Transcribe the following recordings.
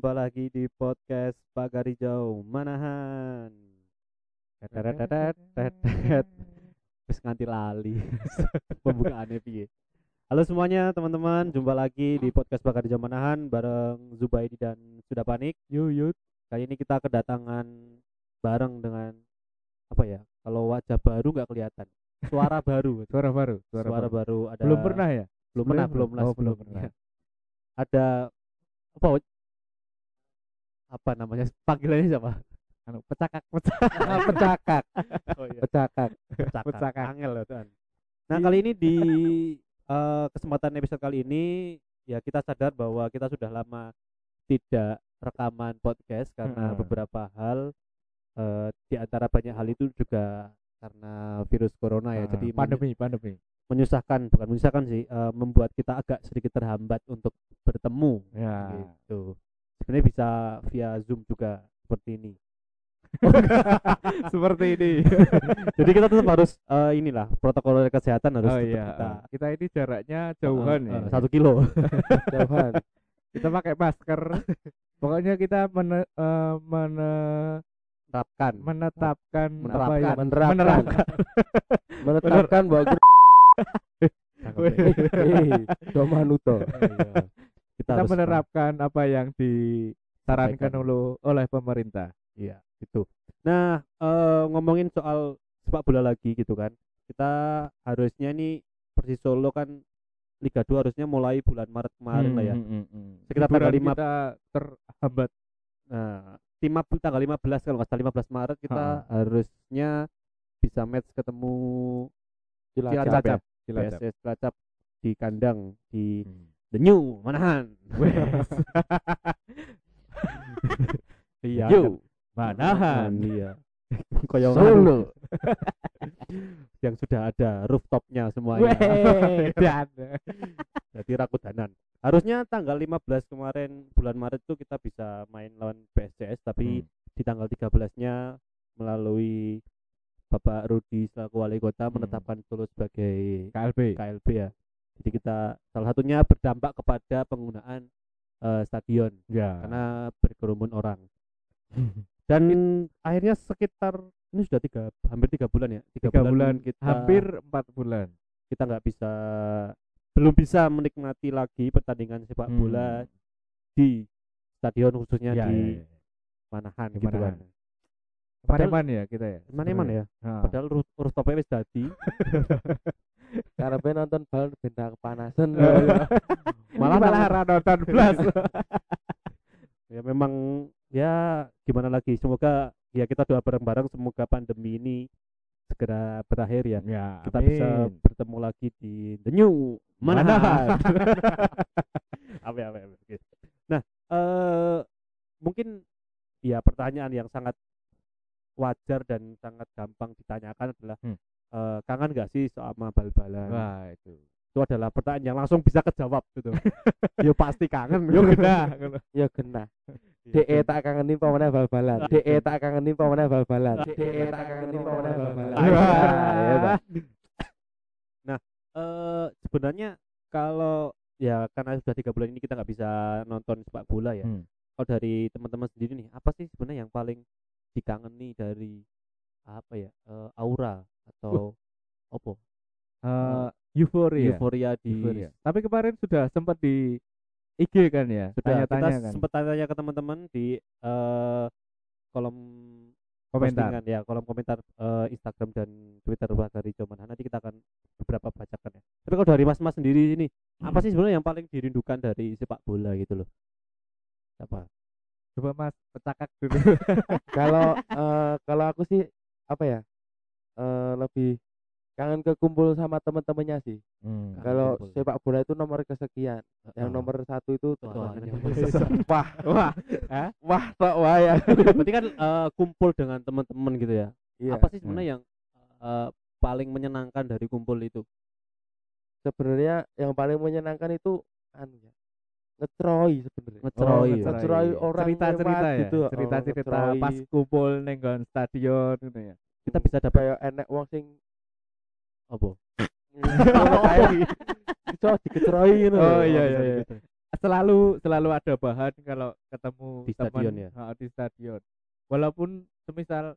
jumpa lagi di podcast Pak Garijau Manahan. Terus nganti lali pembukaannya piye. Halo semuanya teman-teman, jumpa lagi di podcast Pak Garijau Manahan bareng Zubaidi dan Sudah Panik. Yuyut. Kali ini kita kedatangan bareng dengan apa ya? Kalau wajah baru nggak kelihatan. Suara baru. Suara baru, Suara, suara, baru. baru ada Belum pernah ya? belum pernah belum lah Oh, belum pernah. ada apa? Apa namanya panggilannya siapa Anu, pecakak, pecakak, pecakak, oh iya pecakak. pecakak Pecakak. angel ya Tuhan nah Iya. kali ini di eh, kesempatan episode kali ini ya kita sadar bahwa kita sudah lama tidak rekaman podcast karena Mm-mm. beberapa hal eh, di antara banyak hal itu juga karena virus corona ya Ah, jadi pandemi, pandemi. menyusahkan bukan menyusahkan sih eh, membuat kita agak sedikit terhambat untuk bertemu Ya. gitu sebenarnya bisa via zoom juga seperti ini Seperti ini. jadi kita tetap harus eh, inilah protokol kesehatan harus oh tetap iya. kita Kita ini jaraknya jauhan eh, ya. eh, satu kilo jauhan. Kita pakai masker. Pokoknya kita mene, eh, mene- terapkan menetapkan Menerapkan. apa ya? Menerapkan. Menerapkan. menetapkan bahwa. Eh, Domanuto. Kita, Kita harus menerapkan apa yang disarankan oleh oleh pemerintah. iya gitu nah eh, ngomongin soal sepak bola lagi gitu kan kita harusnya nih Persis Solo kan Liga 2 harusnya mulai bulan Maret kemarin lah ya Hmm, hmm, hmm. Sekitar tanggal Hiburan lima- kita terhambat. Nah, lima tanggal 15 kalau nggak salah 15 Maret kita Ha-ha. harusnya bisa match ketemu Cilacap. Cilacap ya. Cilacap. PSS Cilacap di kandang di Hmm. The New Manahan. Iya. Yo, kan? Manahan. Iya. Koyo Solo. yang sudah ada rooftopnya semuanya. Dan. Jadi Rakudanan. Harusnya tanggal 15 kemarin bulan Maret itu kita bisa main lawan PSCS tapi Hmm. di tanggal 13-nya melalui Bapak Rudi selaku wali kota Hmm. menetapkan Solo sebagai KLB. KLB ya. Jadi kita salah satunya berdampak kepada penggunaan eh, stadion Ya. karena berkerumun orang. Dan akhirnya sekitar ini sudah tiga hampir tiga bulan ya tiga, tiga bulan, kita hampir empat bulan. kita nggak bisa belum bisa menikmati lagi pertandingan sepak Hmm. bola di stadion khususnya Ya, di ya, ya. Manahan Di gitu kan. Eman-eman ya kita ya. Eman-eman ya. Nah. Padahal rooftopnya wis dadi. Karepe nonton bal benda kepanasan. Malah Malah malah ra nonton blas. ya memang ya gimana lagi semoga ya kita doa bareng-bareng semoga pandemi ini segera berakhir ya. ya, Kita bisa amin. bertemu lagi di The New Manahan. apa apa. Nah, eh mungkin ya pertanyaan yang sangat wajar dan sangat gampang ditanyakan adalah Hmm. Eh, kangen gak sih sama bal-balan? Wah, itu. Itu adalah pertanyaan yang langsung bisa kejawab gitu. ya pasti kangen. Yo genah. Ya genah. Iya, DE tak kangenin pamane bal-balan. DE tak kangenin pamane bal-balan. DE tak kangenin pamane bal-balan. Wah. Ya, Pak. Eh, sebenarnya kalau ya karena sudah tiga bulan ini kita nggak bisa nonton sepak bola ya. Hmm. Kalau dari teman-teman sendiri nih, apa sih sebenarnya yang paling dikangeni dari apa ya eh, aura atau apa Eh, euforia. euforia di Euforia. Tapi kemarin sudah sempat di IG kan ya, sudah kita tanya-tanya kan, sempat tanya ke teman-teman di eh, kolom komentar. postingan ya kolom komentar eh, Instagram dan Twitter dari Joman nanti kita akan beberapa bacakan ya tapi kalau dari Mas Mas sendiri ini apa sih sebenarnya yang paling dirindukan dari sepak bola gitu loh apa Coba Mas pecakak dulu. Kalau eh, kalau aku sih apa ya? Eh lebih kangen ke kumpul sama teman-temannya sih. Hmm. Kalau sepak bola itu nomor kesekian. Yang Oh. nomor satu itu Wah, ini wah Wah, wah tok wae ya. berarti kan eh, kumpul dengan teman-teman gitu ya Iya. apa sih sebenarnya yang eh, paling menyenangkan dari kumpul itu sebenarnya yang paling menyenangkan itu anu ya ngetroi sebenarnya Ngeceroy. ngeceroy. Ngeceroy orang cerita-cerita lewat ya, gitu. Oh, cerita-cerita ngeceroy. pas kumpul neng nggon stadion gitu ya. Kita bisa dapat kayak enek wong sing apa dikeceroy ngono Oh, iya, bisa iya, iya. gitu. selalu selalu ada bahan kalau ketemu Di temen, stadion ya? ha, di stadion walaupun semisal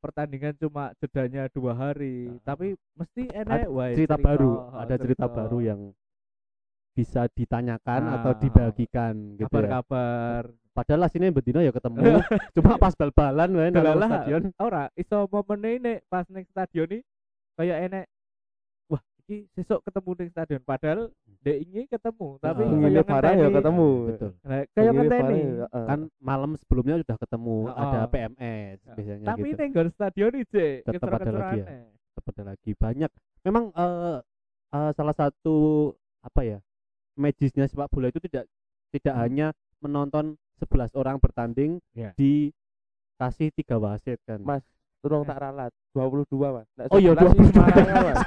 pertandingan cuma jedanya dua hari Ah. tapi mesti enak Ada wae cerita baru ha, ada cerita baru yang bisa ditanyakan atau Ah. dibagikan gitu ya padahal aslinya bedino ya ketemu cuma pas bal-balan wae nang stadion ora iso momen ini pas neng stadion nih kayak enek wah iki sesuk ketemu neng stadion padahal dek ini ketemu tapi Ah. Ngene kayak barang ya ketemu. betul Nah, kayak Ngene ngenteni heeh. kan malam sebelumnya sudah ketemu Ah, ada. PMS Ya, biasanya tapi gitu nggon stadion iki Tetep ada lagi ya? kecoran-kecorane. Tetap ada lagi banyak memang eh eh, salah satu apa ya magisnya sepak bola itu tidak tidak Hmm. hanya menonton 11 orang bertanding Ya. di kasih tiga wasit kan Mas, tolong tak ralat. 22, Mas. Nek Oh iya 11 sih 22. Semarang, Mas.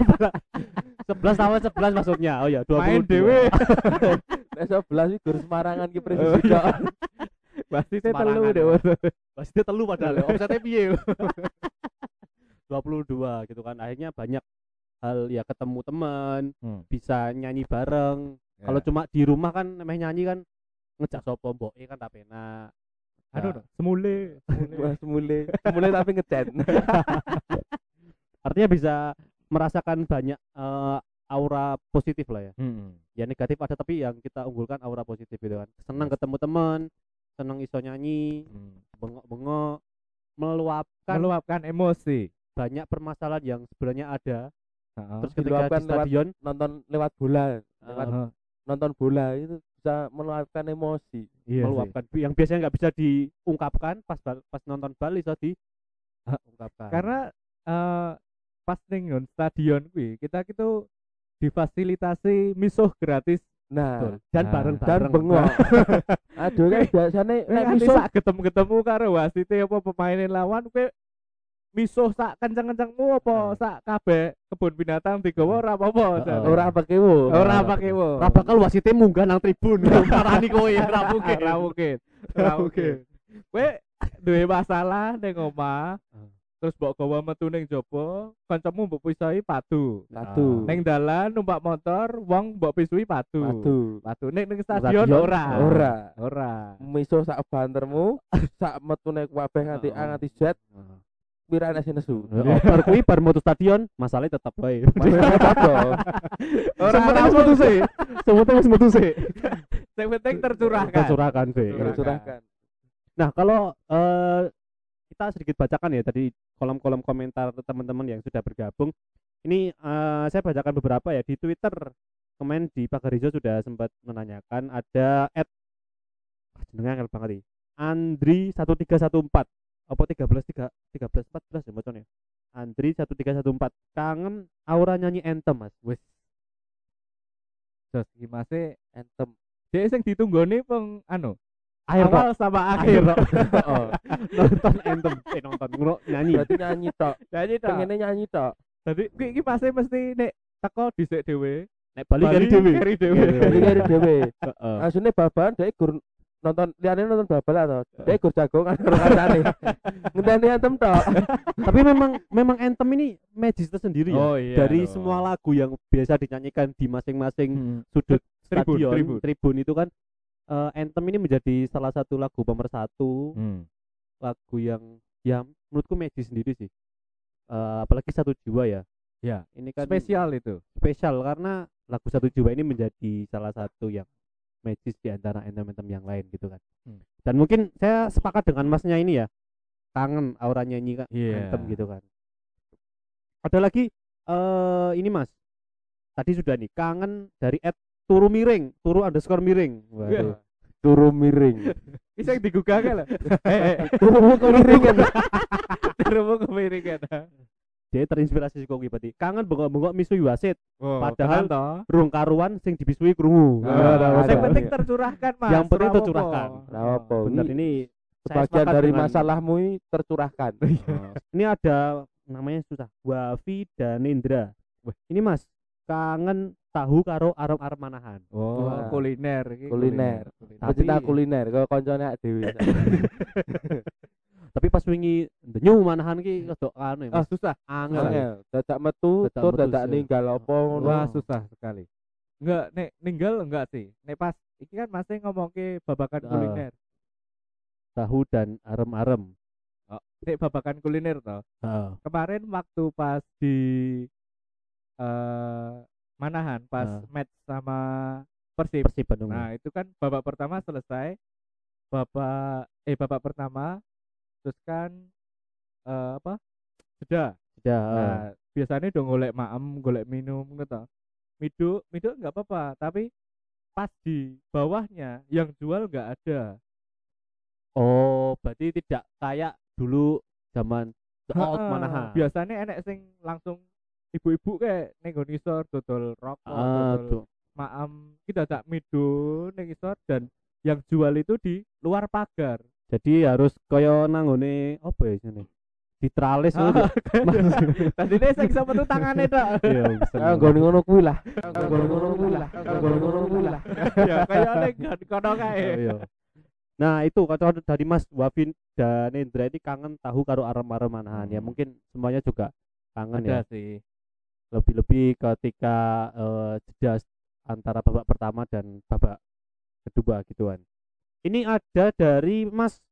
11 tambah 11 maksudnya oh ya 22 main dewe Nek 11 sih gur Semarangan ki Oh, presisi iya. pasti telu deh Mas. Pasti telu padahal ya. Offsetnya piye? 22 gitu kan. Akhirnya banyak hal ya ketemu teman, Hmm. bisa nyanyi bareng. Ya. Kalau cuma di rumah kan namanya nyanyi kan ngejak sopo mboke kan tak penak. Nah, no, semule semule. Mulai, mulai tapi ngechat. artinya bisa merasakan banyak eh, aura positif lah ya. Hmm. Ya negatif ada tapi yang kita unggulkan aura positif gitu kan. Senang ketemu teman, senang iso nyanyi, Hmm. bengok-bengok, meluapkan meluapkan emosi banyak permasalahan yang sebenarnya ada Heeh. terus ketika di lewat stadion Nonton lewat bola, lewat Heeh. nonton bola itu bisa meluapkan emosi. Iya sih. meluapkan yang biasanya nggak bisa diungkapkan pas pas nonton bal bisa Ah, diungkapkan karena eh, pas ning nggon stadion kuwi kita itu difasilitasi misuh gratis Nah, Betul. dan Nah. bareng dan bareng bengok. Aduh kan biasanya nek sak ketemu-ketemu karo wasite apa pemainin lawan kowe misuh sak kenceng-kencengmu apa Ah. sak kabeh kebun binatang digawa ora apa-apa ora pakai wo. ora Ora. pakai wo Ora bakal wasite munggah nang tribun. Marani kowe ora mungkin. Ora mungkin. Ora mungkin. kowe duwe masalah ning omah Ah. terus mbok gawa metu ning jaba kancamu mbok pisahi padu. Satu. ning dalan numpak motor wong mbok pisui padu. Satu. padu. Ning ning stadion ora. Ora. ora. Miso sak bantermu, sak metune kabeh nganti A nganti Z, pirane sing nesu. Oh, bar kuwi bar mutu stadion masalahnya tetap wae Masalah ora Sementing ora wis metu sih sementing wis metu sih sing penting tercurahkan tercurahkan sih Tercurahkan. Curahkan. Nah, kalau eh, kita sedikit bacakan ya tadi kolom-kolom komentar teman-teman yang sudah bergabung. Ini eh, saya bacakan beberapa ya di Twitter. Kemarin di Pagarijo sudah sempat menanyakan ada at jenengnya banget. Andri 1314 apa 13 tiga- 13 14 ya bacanya. Andri 1314 kangen aura nyanyi anthem Mas. Wes Jos mase Anthem. Dek sing ditunggoni peng anu akhir awal sama akhir. Oh, nonton anthem eh nonton ngro nyanyi. Berarti nyanyi tok. jadi tok Pengennya nyanyi tok. dadi kuwi iki pasti mesti nek teko dhisik dhewe Nek balik dari dewe. keri dhewe Iya, Jadi dari dhewe. Heeh. Asune babalan dhek gur nonton liyane nonton babal atau dhek gur jagongan karo kancane. Ngenteni anthem tok. tapi memang memang anthem ini magis tersendiri ya oh iya dari dong. semua lagu yang biasa dinyanyikan di masing-masing Hmm. sudut Tribun, stadion tribun. tribun itu kan eh, anthem ini menjadi salah satu lagu pemersatu Hmm. lagu yang ya menurutku magis sendiri sih Eh, apalagi satu jiwa ya Ya, ini kan spesial itu spesial karena lagu satu jiwa ini menjadi salah satu yang magis di antara anthem-anthem yang lain gitu kan Hmm. dan mungkin saya sepakat dengan masnya ini ya kangen aura nyanyi kan Iya. anthem gitu kan ada lagi eh ini mas tadi sudah nih kangen dari at turu miring turu underscore miring waduh Turu miring. Bisa digugah kan lah. Eh, eh, Turu miring kan. terus kemiringan. Dia terinspirasi sih kok berarti kangen bengok-bengok misui wasit Oh, Padahal rung karuan sing dibisui krungu Nah, ada, yang ada. penting tercurahkan mas. Yang penting tercurahkan. benar Ini Sebagian dari masalahmu ini tercurahkan. ini ada namanya susah Wafi dan Indra Wah, ini mas kangen tahu karo arem arem manahan Oh, Wah. kuliner iki Kuliner. kuliner. Tapi- Pecinta kuliner kok koncone dhewe. tapi pas wingi nyu manahan ki rada anu ya Ah, susah. angel ya. Dadak metu, Dadak tur dadak sih. ninggal apa ngono. Wah, susah sekali. Enggak, nek ninggal enggak sih. Nek pas iki kan masih ngomong ke babakan Ah. kuliner. tahu dan arem-arem Nek babakan kuliner toh. Heeh. Kemarin waktu pas di eh Manahan pas Ah. match sama Persib. Persib Bandung Nah, itu kan babak pertama selesai. Babak eh babak pertama terus kan eh apa? Jeda. sudah Nah, biasanya udah golek maem, golek minum gitu. Miduk, miduk nggak apa-apa, tapi pas di bawahnya yang jual nggak ada. oh berarti tidak kayak dulu zaman the Manahan Biasanya enek sing langsung ibu-ibu kayak ning nggon isor dodol rokok, ah dodol maem, kita tak mido ning isor dan yang jual itu di luar pagar. Jadi harus kaya nanggone apa ya sini ditralis ngono Tadi deh sing sama tuh tangannya tok. iya bisa Ah, ngono. ngono kuwi lah. Ngono ngono kuwi lah. Ngono ngono kuwi lah. ya nggon kono kae. iya. Nah itu kata dari Mas Wafin dan Indra ini kangen tahu karo arem-arem manahan ya Hmm. mungkin semuanya juga kangen ya Ada sih. lebih-lebih ketika eh, jeda antara babak pertama dan babak kedua gituan. Ini ada dari Mas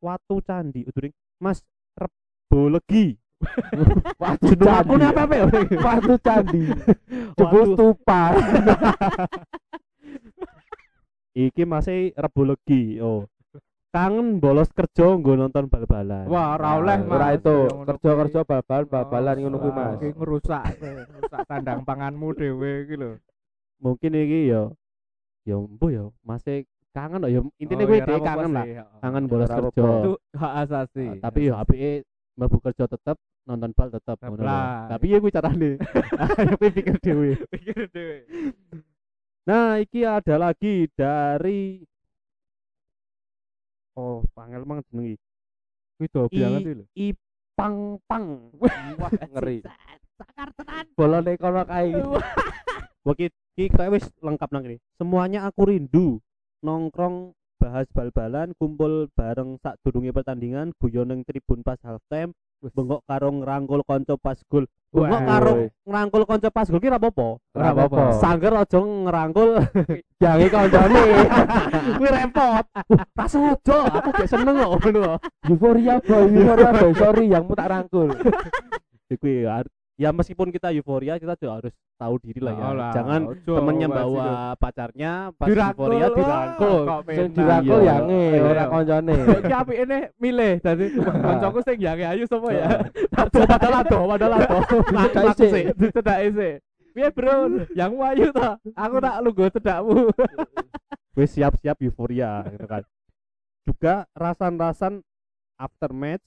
Watu Candi, uduring Mas Rebolegi. Watu Jeneng candi. akunnya apa apa ya? Watu candi. Jebul stupa. Iki masih Rebolegi. Oh. Kangen bolos kerja nggo nonton bal-balan. Wah, ora oleh, Mas. Ora itu kerja-kerja bal-balan bal-balan ngono kuwi, Mas. iki ngerusak, ngerusak kandang panganmu dhewe iki lho. mungkin iki ya ya mbo ya masih kangen ya intinya Oh, gue ya, ora apa-apa kangen lah heeh. kangen Ya, bolos kerja. Itu hak asasi. Ah, tapi ya apike mlebu kerja tetep nonton bal tetep ngono lah. tapi ya gue carane tapi pikir dewe pikir dhewe. nah iki ada lagi dari oh pangel mang jenengi Kuwi do I- banget iki lho. Ipang Pang Wah, ngeri. sakar tenan Bolone kono kae. Wah ki ki kita wis lengkap nang kene. Semuanya aku rindu. Nongkrong bahas bal-balan, kumpul bareng sak durunge pertandingan, guyon ning tribun pas halftime, bengok karo ngrangkul kanca pas gol. Bengok karo ngrangkul kanca pas gol ki ora apa-apa. Ora apa-apa. Sangger aja ngrangkul Jange kancane. kuwi repot. Ra sengaja, aku gak seneng kok ngono. Euforia boy, euforia boy. Sorry yang mu tak rangkul. Kuwi ya, ya meskipun kita euforia, kita juga harus tahu diri lah ya. Oh lah, Jangan ojo, temennya bawa itu. pacarnya pas dirangkul euforia dirangkul. Sing dirangkul Iya. yange Iya. ora kancane. Iki apike milih dadi kancaku sing yange ayu sapa ya? Padahal aduh, padahal Aku isik. sih. Cedak isik. Piye, Bro? Yang ayu ta? Aku tak lungguh cedakmu. Wis siap-siap euforia gitu kan. Juga rasan-rasan after match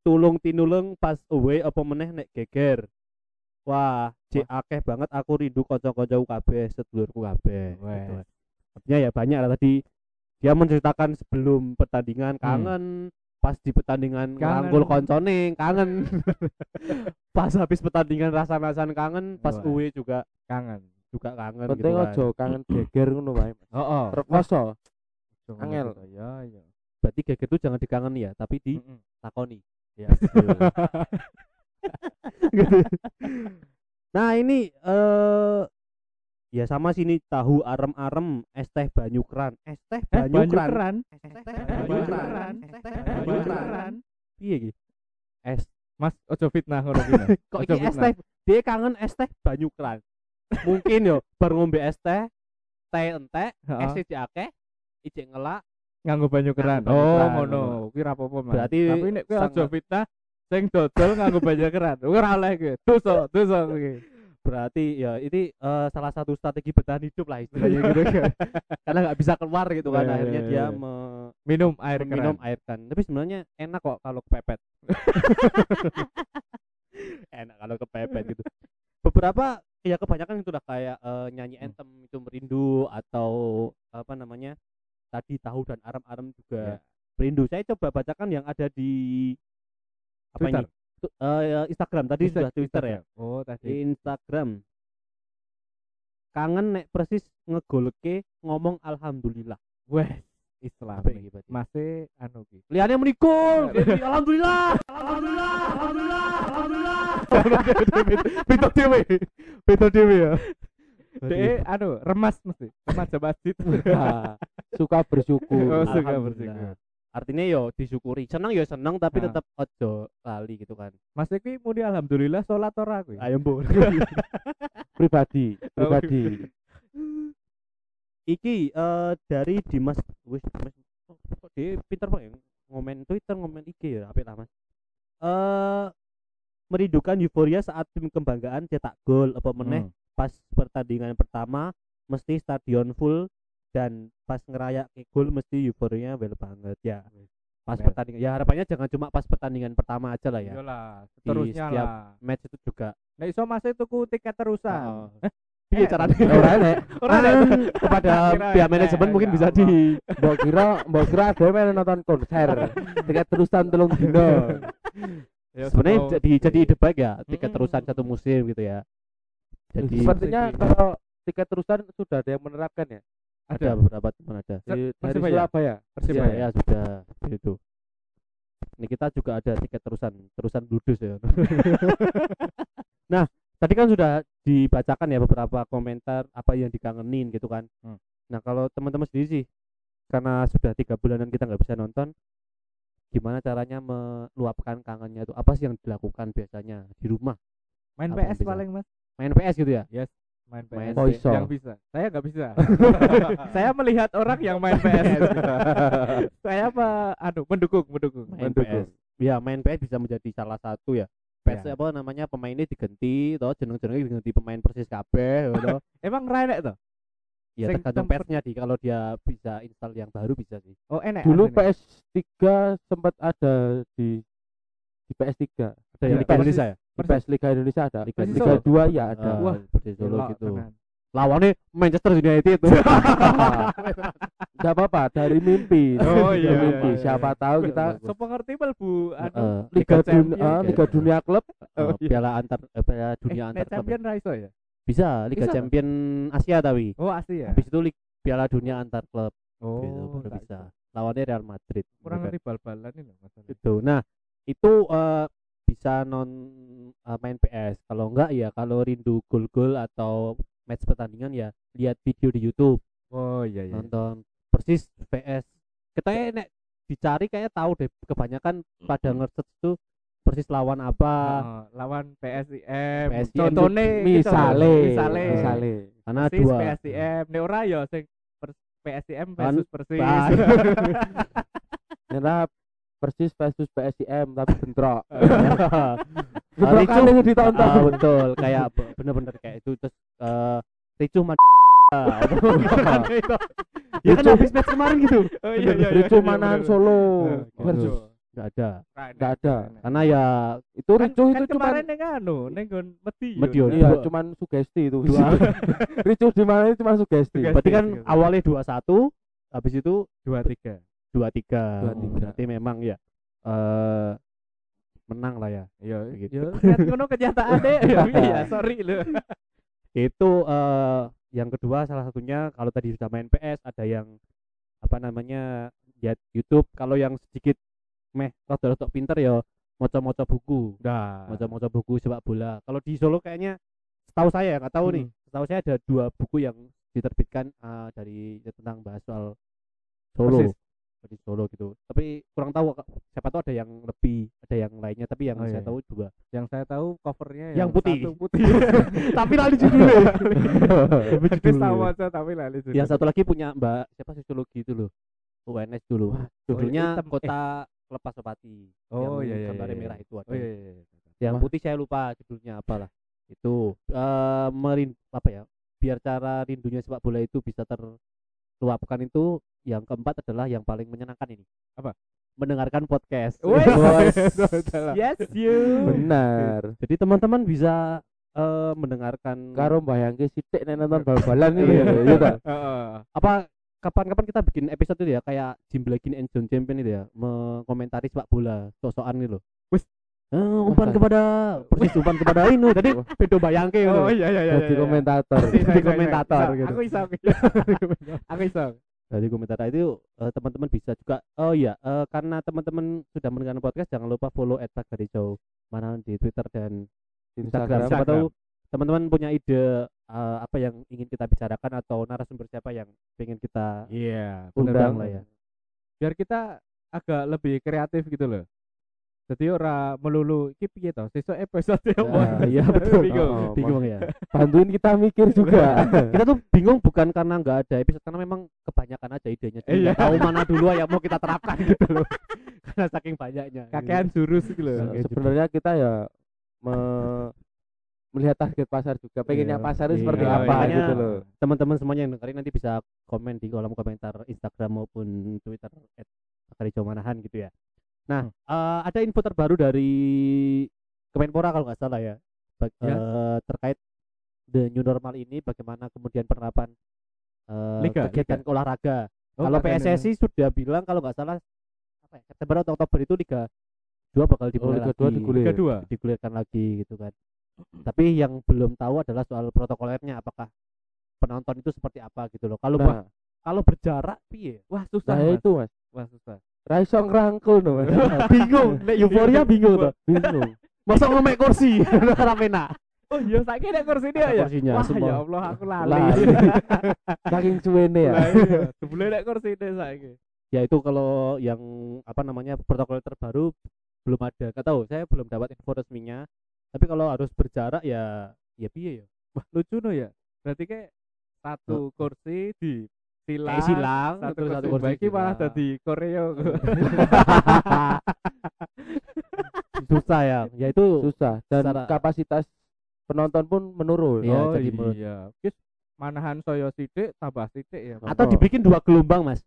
tulung tinulung pas away apa meneh nek geger. Wah, cek akeh banget aku rindu kanca-kancaku kabeh, sedulurku kabeh. Wes. Gitu. Artinya ya banyak lah tadi dia menceritakan sebelum pertandingan kangen pas di pertandingan Kangen. rangkul koncone kangen pas habis pertandingan rasa-rasan kangen pas Wah. uwe juga Kangen. juga kangen Penting gitu kan. ojo kangen geger ngono wae. Heeh. Rekoso. Angel. Ya, ya. berarti geger itu jangan dikangen ya tapi Mm-mm. ditakoni Ya. Gitu. nah ini eh ya sama sini tahu arem-arem es teh banyu keran es teh Eh, banyu banyu keran keran. es teh Banyu banyu keran. keran Es teh piye iki es Mas, ojo fitnah ngono ki. Nah. kok iki es teh dia kangen es teh banyu keran mungkin yo bar ngombe es teh teh entek es iki akeh ijek ngelak nganggo banyu keran. Oh, keran, ngono. Kuwi ra apa-apa, Mas. Berarti Tapi nek kowe ojo fitnah sing dodol nganggo banyu keran. Kuwi ora oleh kuwi. Dosa, dosa kuwi. berarti ya ini eh, salah satu strategi bertahan hidup lah istilahnya gitu kan karena nggak bisa keluar gitu kan Iya, akhirnya iya, dia iya. me- Minum air minum keran. air kan tapi sebenarnya enak kok kalau kepepet enak kalau kepepet gitu beberapa ya kebanyakan itu udah kayak eh, nyanyi Hmm. anthem itu merindu atau apa namanya tadi tahu dan arem-arem juga Ya. merindu saya coba bacakan yang ada di apa Twitter. ini Tu- eh, Instagram tadi Insta- sudah Twitter ya Instagram. Oh, di tadi. Instagram kangen nek persis ngegolke ngomong alhamdulillah Wes, Islam. Masih anu ki. liane menikul alhamdulillah alhamdulillah alhamdulillah alhamdulillah beda dewe beda dewe ya Dek anu remas mesti, remaja masjid. Suka bersyukur Oh, suka bersyukur. Artinya yo disyukuri. Seneng yo seneng tapi Ah. tetap ojo lali gitu kan. Mas iki muni alhamdulillah salat ora kuwi. Ayo Bu. pribadi Oh, pribadi Iki eh dari Dimas wis Dimas kok kok dia pinter banget ngomen Twitter ngomen IG ya apik lah Mas. Eh merindukan euforia saat tim kebanggaan cetak gol apa meneh Hmm. Pas pertandingan pertama mesti stadion full dan pas ngerayak gol mesti euforianya well banget ya. Pas pertandingan ya harapannya jangan cuma pas pertandingan pertama aja lah ya. Iyalah, seterusnya setiap lah. Match itu juga. Nek iso Mas tuku tiket terusan. Oh. Piye Eh, caranya? ora enek Ora Kan nek. kepada pihak manajemen mungkin ya bisa di mbok kira mbok kira ada yang nonton konser tiket terusan telung dino Ya, sebenarnya jadi jadi ide baik ya tiket terusan satu musim gitu ya jadi sepertinya kalau tiket terusan sudah ada yang menerapkan ya ada ada. beberapa teman ada di, dari Persibaya? Surabaya Persibaya. ya, ya sudah itu ini kita juga ada tiket terusan terusan bludus ya nah tadi kan sudah dibacakan ya beberapa komentar apa yang dikangenin gitu kan Hmm. nah kalau teman-teman sendiri sih karena sudah tiga bulanan kita nggak bisa nonton gimana caranya meluapkan kangennya itu apa sih yang dilakukan biasanya di rumah Main Apa PS paling Mas. Main PS gitu ya Main Main PS. Oh, iso. Yang bisa. Saya nggak bisa. saya melihat orang yang main PS. saya apa aduh mendukung, mendukung. main Mendukung. PS ya main PS bisa menjadi salah satu ya PS Ya. apa namanya pemainnya diganti toh jeneng-jenengnya diganti pemain persis kabeh toh Emang renek tuh? ya Sing tergantung PS-nya di kalau dia bisa install yang baru bisa sih Oh, enek. dulu aslinya. PS3 sempat ada di di PS3 ada yang Persis- Indonesia ya PS Liga Indonesia ada. Liga Liga, Solo. 2 ya ada. Ah, Wah, seperti Solo Elok gitu tenan. lawannya Manchester United itu Gak apa-apa dari mimpi. Oh, Dari iya, iya, mimpi. iya. siapa tahu kita Sopo ngerti mlebu anu Eh, Liga, Liga Dunia Champion, ah, ya. Liga Dunia Klub. Eh, Oh, iya. piala antar eh, piala dunia eh, antar klub. Champion ra iso ya? bisa Liga Bisa, Champion Asia tapi. Oh, asli ya. habis itu Lig- piala dunia antar klub. Oh, gitu baru tak bisa. lawannya Real Madrid. Kurang gitu ngerti bal-balan ini loh gitu nah itu eh, bisa non eh, main PS kalau enggak ya kalau rindu gol-gol atau match pertandingan ya lihat video di YouTube Oh, iya iya. nonton persis PS kita nek dicari kayak tahu deh kebanyakan pada nge tuh persis lawan apa Oh, lawan PSIM. PSIM Contohnya misale misale. misale karena Persis dua PSIM. Nek ora ya sing PSIM versus Persis. Bah. Persis versus PSIM tapi bentrok bentrokan Ricu- yang ditonton ah, betul kayak be- bener-bener kayak itu terus eh ricuh mad ya kan Ricuh- habis match kemarin gitu Oh iya iya. Ricu Manahan Solo Oh, versus nggak ada Nggak ada. karena ya itu Kan, ricu kan itu cuma kemarin ning anu ning nggon Medion. Medion, kan? iya Dua. cuman sugesti itu dua ricu di mana itu cuma sugesti Sugesti. berarti kan Sugesti. awalnya dua satu habis itu dua tiga. Dua tiga berarti memang ya eh menang lah ya Iya, Begitu. ya kan ngono kenyataan deh. Ya iya, sorry lho. itu eh yang kedua salah satunya kalau tadi sudah main PS ada yang apa namanya lihat YouTube kalau yang sedikit meh rada-rada pinter ya moco-moco buku Nah, moco-moco buku sepak bola kalau di Solo kayaknya setahu saya nggak tahu nih Hmm. setahu saya ada dua buku yang diterbitkan eh, dari tentang bahas soal Solo Persis. Di Solo gitu tapi kurang tahu siapa tahu ada yang lebih ada yang lainnya tapi yang Oh, saya iya. tahu dua yang saya tahu covernya Yang putih. satu putih. tapi lali judulnya Wis tahu aja tapi lali judul. yang satu lagi punya Mbak siapa sosiologi itu loh UNS dulu judulnya. Eh. kota lepas Sepati Oh yang iya iya. gambarnya iya. merah itu ada Oh iya iya. iya. yang Wah. putih saya lupa judulnya apalah itu eh merin apa ya biar cara rindunya sepak bola itu bisa terluapkan itu yang keempat adalah yang paling menyenangkan ini Apa? mendengarkan podcast Wes. Yes you. benar jadi teman-teman bisa eh, mendengarkan karo bayangke sithik nek nonton bal-balan itu Iya. ya iya ta Heeh. apa kapan-kapan kita bikin episode itu ya kayak Jim Blakin and John Champion itu ya mengomentari sepak bola sosokan gitu loh Wis. Eh, umpan kepada persis umpan kepada ini jadi Wah. bedo bayangke gitu. Oh iya iya iya. jadi iya. komentator Jadi komentator gitu. Aku iso. aku iso. Jadi komentar itu eh, teman-teman bisa juga oh iya eh, karena teman-teman sudah mendengarkan podcast jangan lupa follow @pagarijau mana di Twitter dan Instagram. Siapa Instagram. tahu teman-teman punya ide eh, apa yang ingin kita bicarakan atau narasumber siapa yang pengen kita Iya, bener undang lah ya. Biar kita agak lebih kreatif gitu loh. Jadi ora melulu iki piye to? Sesuk episode Nah, iya betul. Bingung. Oh, Bingung ya. bantuin kita mikir juga kita tuh bingung bukan karena nggak ada episode karena memang kebanyakan aja idenya jadi Iya. tahu mana dulu yang mau kita terapkan gitu loh karena saking banyaknya Kakean jurus gitu loh. Se- sebenarnya kita ya me- melihat target pasar juga pengennya Iya. pasarnya Iya, seperti Oh, apa makanya gitu loh teman-teman semuanya yang dengerin nanti bisa komen di kolom komentar Instagram maupun Twitter @akarijo_manahan gitu ya nah Hmm. eh, ada info terbaru dari Kemenpora kalau nggak salah ya, Bag- Ya. eh, terkait the new normal ini bagaimana kemudian penerapan eh, Liga, kegiatan olahraga Oh, kalau PSSI sudah bilang kalau nggak salah apa ya, September atau Oktober itu Liga 2 bakal dimulai Liga lagi. dua digulir. Liga dua. digulirkan lagi gitu kan. Tapi yang belum tahu adalah soal protokolernya apakah penonton itu seperti apa gitu loh. Kalau bah- nah, kalau berjarak piye? Wah, susah. nah Mas. itu mas Wah, susah. Raiso ngerangkul no mas bingung, nek euforia bingung tuh. bingung Masa ngomek kursi ora penak. Oh iya, saiki nek kursi dia ya. kursinya, Wah, semua. ya Allah, aku lali. Lali. saking cuene ya Lah iya, jebule nek kursi dia saiki. Ya itu kalau yang apa namanya protokol terbaru belum ada. Gak tahu, saya belum dapat info resminya. Tapi kalau harus berjarak ya ya piye ya? Wah, lucu no ya. Berarti kayak satu kursi di silang, Kayak silang, satu terus satu kursi baiki malah silang. dadi koreo. Susah ya. Ya itu susah dan Secara- kapasitas penonton pun menurun Iya, oh jadi iya. Wis manahan saya sithik tambah sithik ya. atau Oh. dibikin dua gelombang, Mas.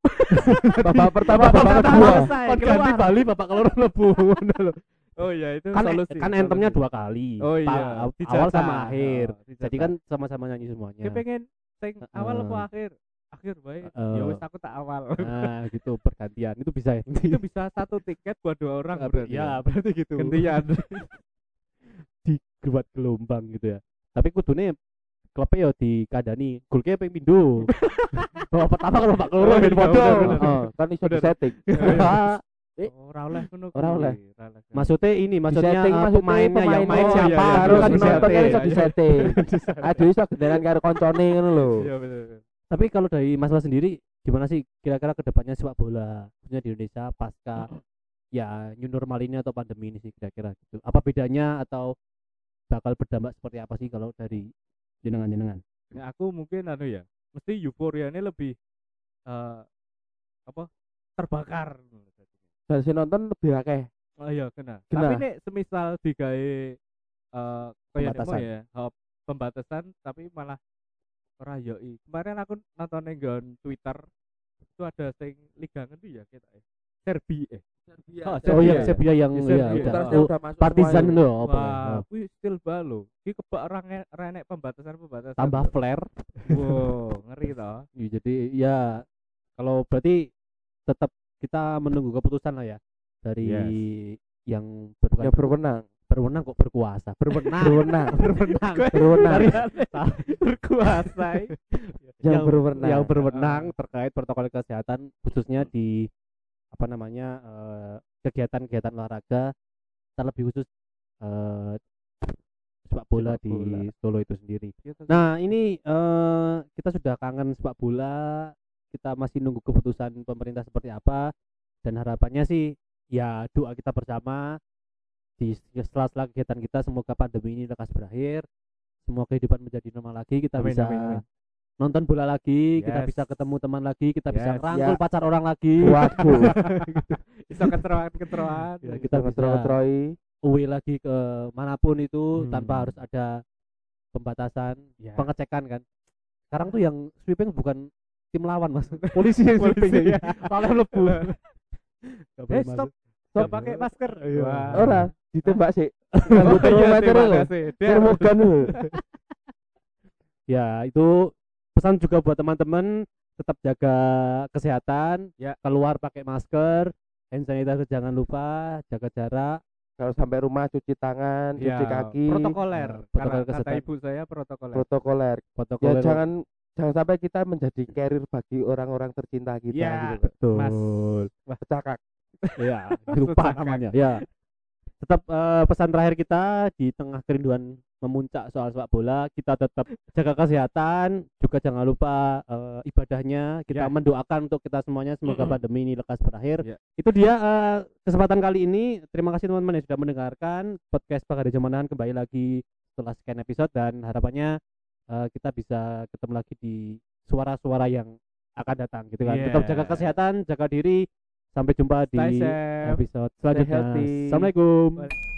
babak pertama Babak babak pertama kedua Kan ganti. Bali Bapak Keloro lebu. Oh iya itu kan solusi. kan entemnya dua kali. Oh Pa- iya, awal sama akhir. Oh. Jadi kan sama-sama nyanyi semuanya. Dia pengen sing awal apa akhir? Akhir baik. Heeh. Ya wis aku tak awal. Nah, gitu pergantian. Itu bisa ya. itu bisa satu tiket buat dua orang berarti. ya, berarti gitu. Gantian. dibuat gelombang gitu ya. Tapi kudune klubnya ya dikadani golke ping pindho. Babak pertama kalau Pak Keloro Oh, main iya, foto. bener, bener. Oh, kan iso Bener. di setting Eh. Oh, ora oleh ngono. Ora kuwi, oleh. ora oleh. Maksudnya ini maksudnya setting eh, maksudnya pemainnya yang main oh, siapa iya, iya, iya, kan iya, penontonnya iya, iso iya. di setting aduh iso genderan karo koncone ngono lho Iya betul. Tapi kalau dari masalah sendiri gimana sih kira-kira ke depannya sepak bola khususnya di Indonesia pasca ya new normal ini atau pandemi ini sih kira-kira gitu. Apa bedanya atau bakal berdampak seperti apa sih kalau dari jenengan-jenengan? Nah, aku mungkin anu ya, mesti euforia ini lebih eh apa? terbakar. dan si nonton lebih akeh Oh iya, kena. Kena. Tapi nek semisal digawe eh kayak ya, pembatasan tapi malah ora yoi. Kemarin aku nonton nenggon Twitter itu ada sing liga ngendi ya kita eh. Serbi eh. Oh, Serbia iya, ya? Serbia yang Ya, ya, Serbia. udah Terusnya oh, udah semua itu apa? Wah, Oh, kuwi still balo. Ki kebak orang renek pembatasan-pembatasan. tambah flare. Wow, ngeri toh. Ya, jadi ya kalau berarti tetap kita menunggu keputusan lah ya dari Yes. yang bukan yang berwenang berwenang kok berkuasa berwenang berwenang berwenang berwenang berkuasa. yang berwenang yang berwenang terkait protokol kesehatan khususnya di apa namanya eh, kegiatan-kegiatan olahraga terlebih khusus eh, sepak bola Sepak di bola. Solo itu sendiri. Gitu. Nah ini eh, kita sudah kangen sepak bola, kita masih nunggu keputusan pemerintah seperti apa dan harapannya sih ya doa kita bersama di setelah-setelah kegiatan kita semoga pandemi ini lekas berakhir, semua kehidupan menjadi normal lagi, kita Amin, bisa amin, amin. nonton bola lagi, kita Yes. bisa ketemu teman lagi, kita bisa Yes. rangkul Ya. pacar orang lagi, waduh Bisa keteruan-keteruan. Ya, kita bisa ngetroi away lagi ke mana pun itu Hmm. tanpa harus ada pembatasan, Ya. pengecekan kan. Sekarang tuh yang sweeping bukan tim lawan mas, polisi yang sweeping, ya. malah lebu. Eh, stop. Stop. pakai masker. Iya. Wah. Ditembak sih Oh, iya, termometer termogan Ya itu pesan juga buat teman-teman tetap jaga kesehatan, Ya. keluar pakai masker, hand sanitizer jangan lupa, jaga jarak. kalau sampai rumah cuci tangan cuci Ya, kaki Protokoler. Nah, protokol Karena kata ibu saya protokoler. protokoler Protokol ya jangan jangan sampai kita menjadi carrier bagi orang-orang tercinta kita Ya. gitu betul. Mas. pecakak Ya, lupa namanya. Ya. Tetap eh, pesan terakhir kita di tengah kerinduan memuncak soal sepak bola kita tetap jaga kesehatan juga jangan lupa eh, ibadahnya kita Ya. mendoakan untuk kita semuanya semoga Mm-mm. pandemi ini lekas berakhir Ya. itu dia eh, kesempatan kali ini terima kasih teman-teman yang sudah mendengarkan podcast Pagari Jamanan kembali lagi setelah sekian episode dan harapannya eh, kita bisa ketemu lagi di suara-suara yang akan datang gitu kan tetap jaga Yeah. kesehatan jaga diri sampai jumpa Stay di safe. episode selanjutnya assalamualaikum Bye.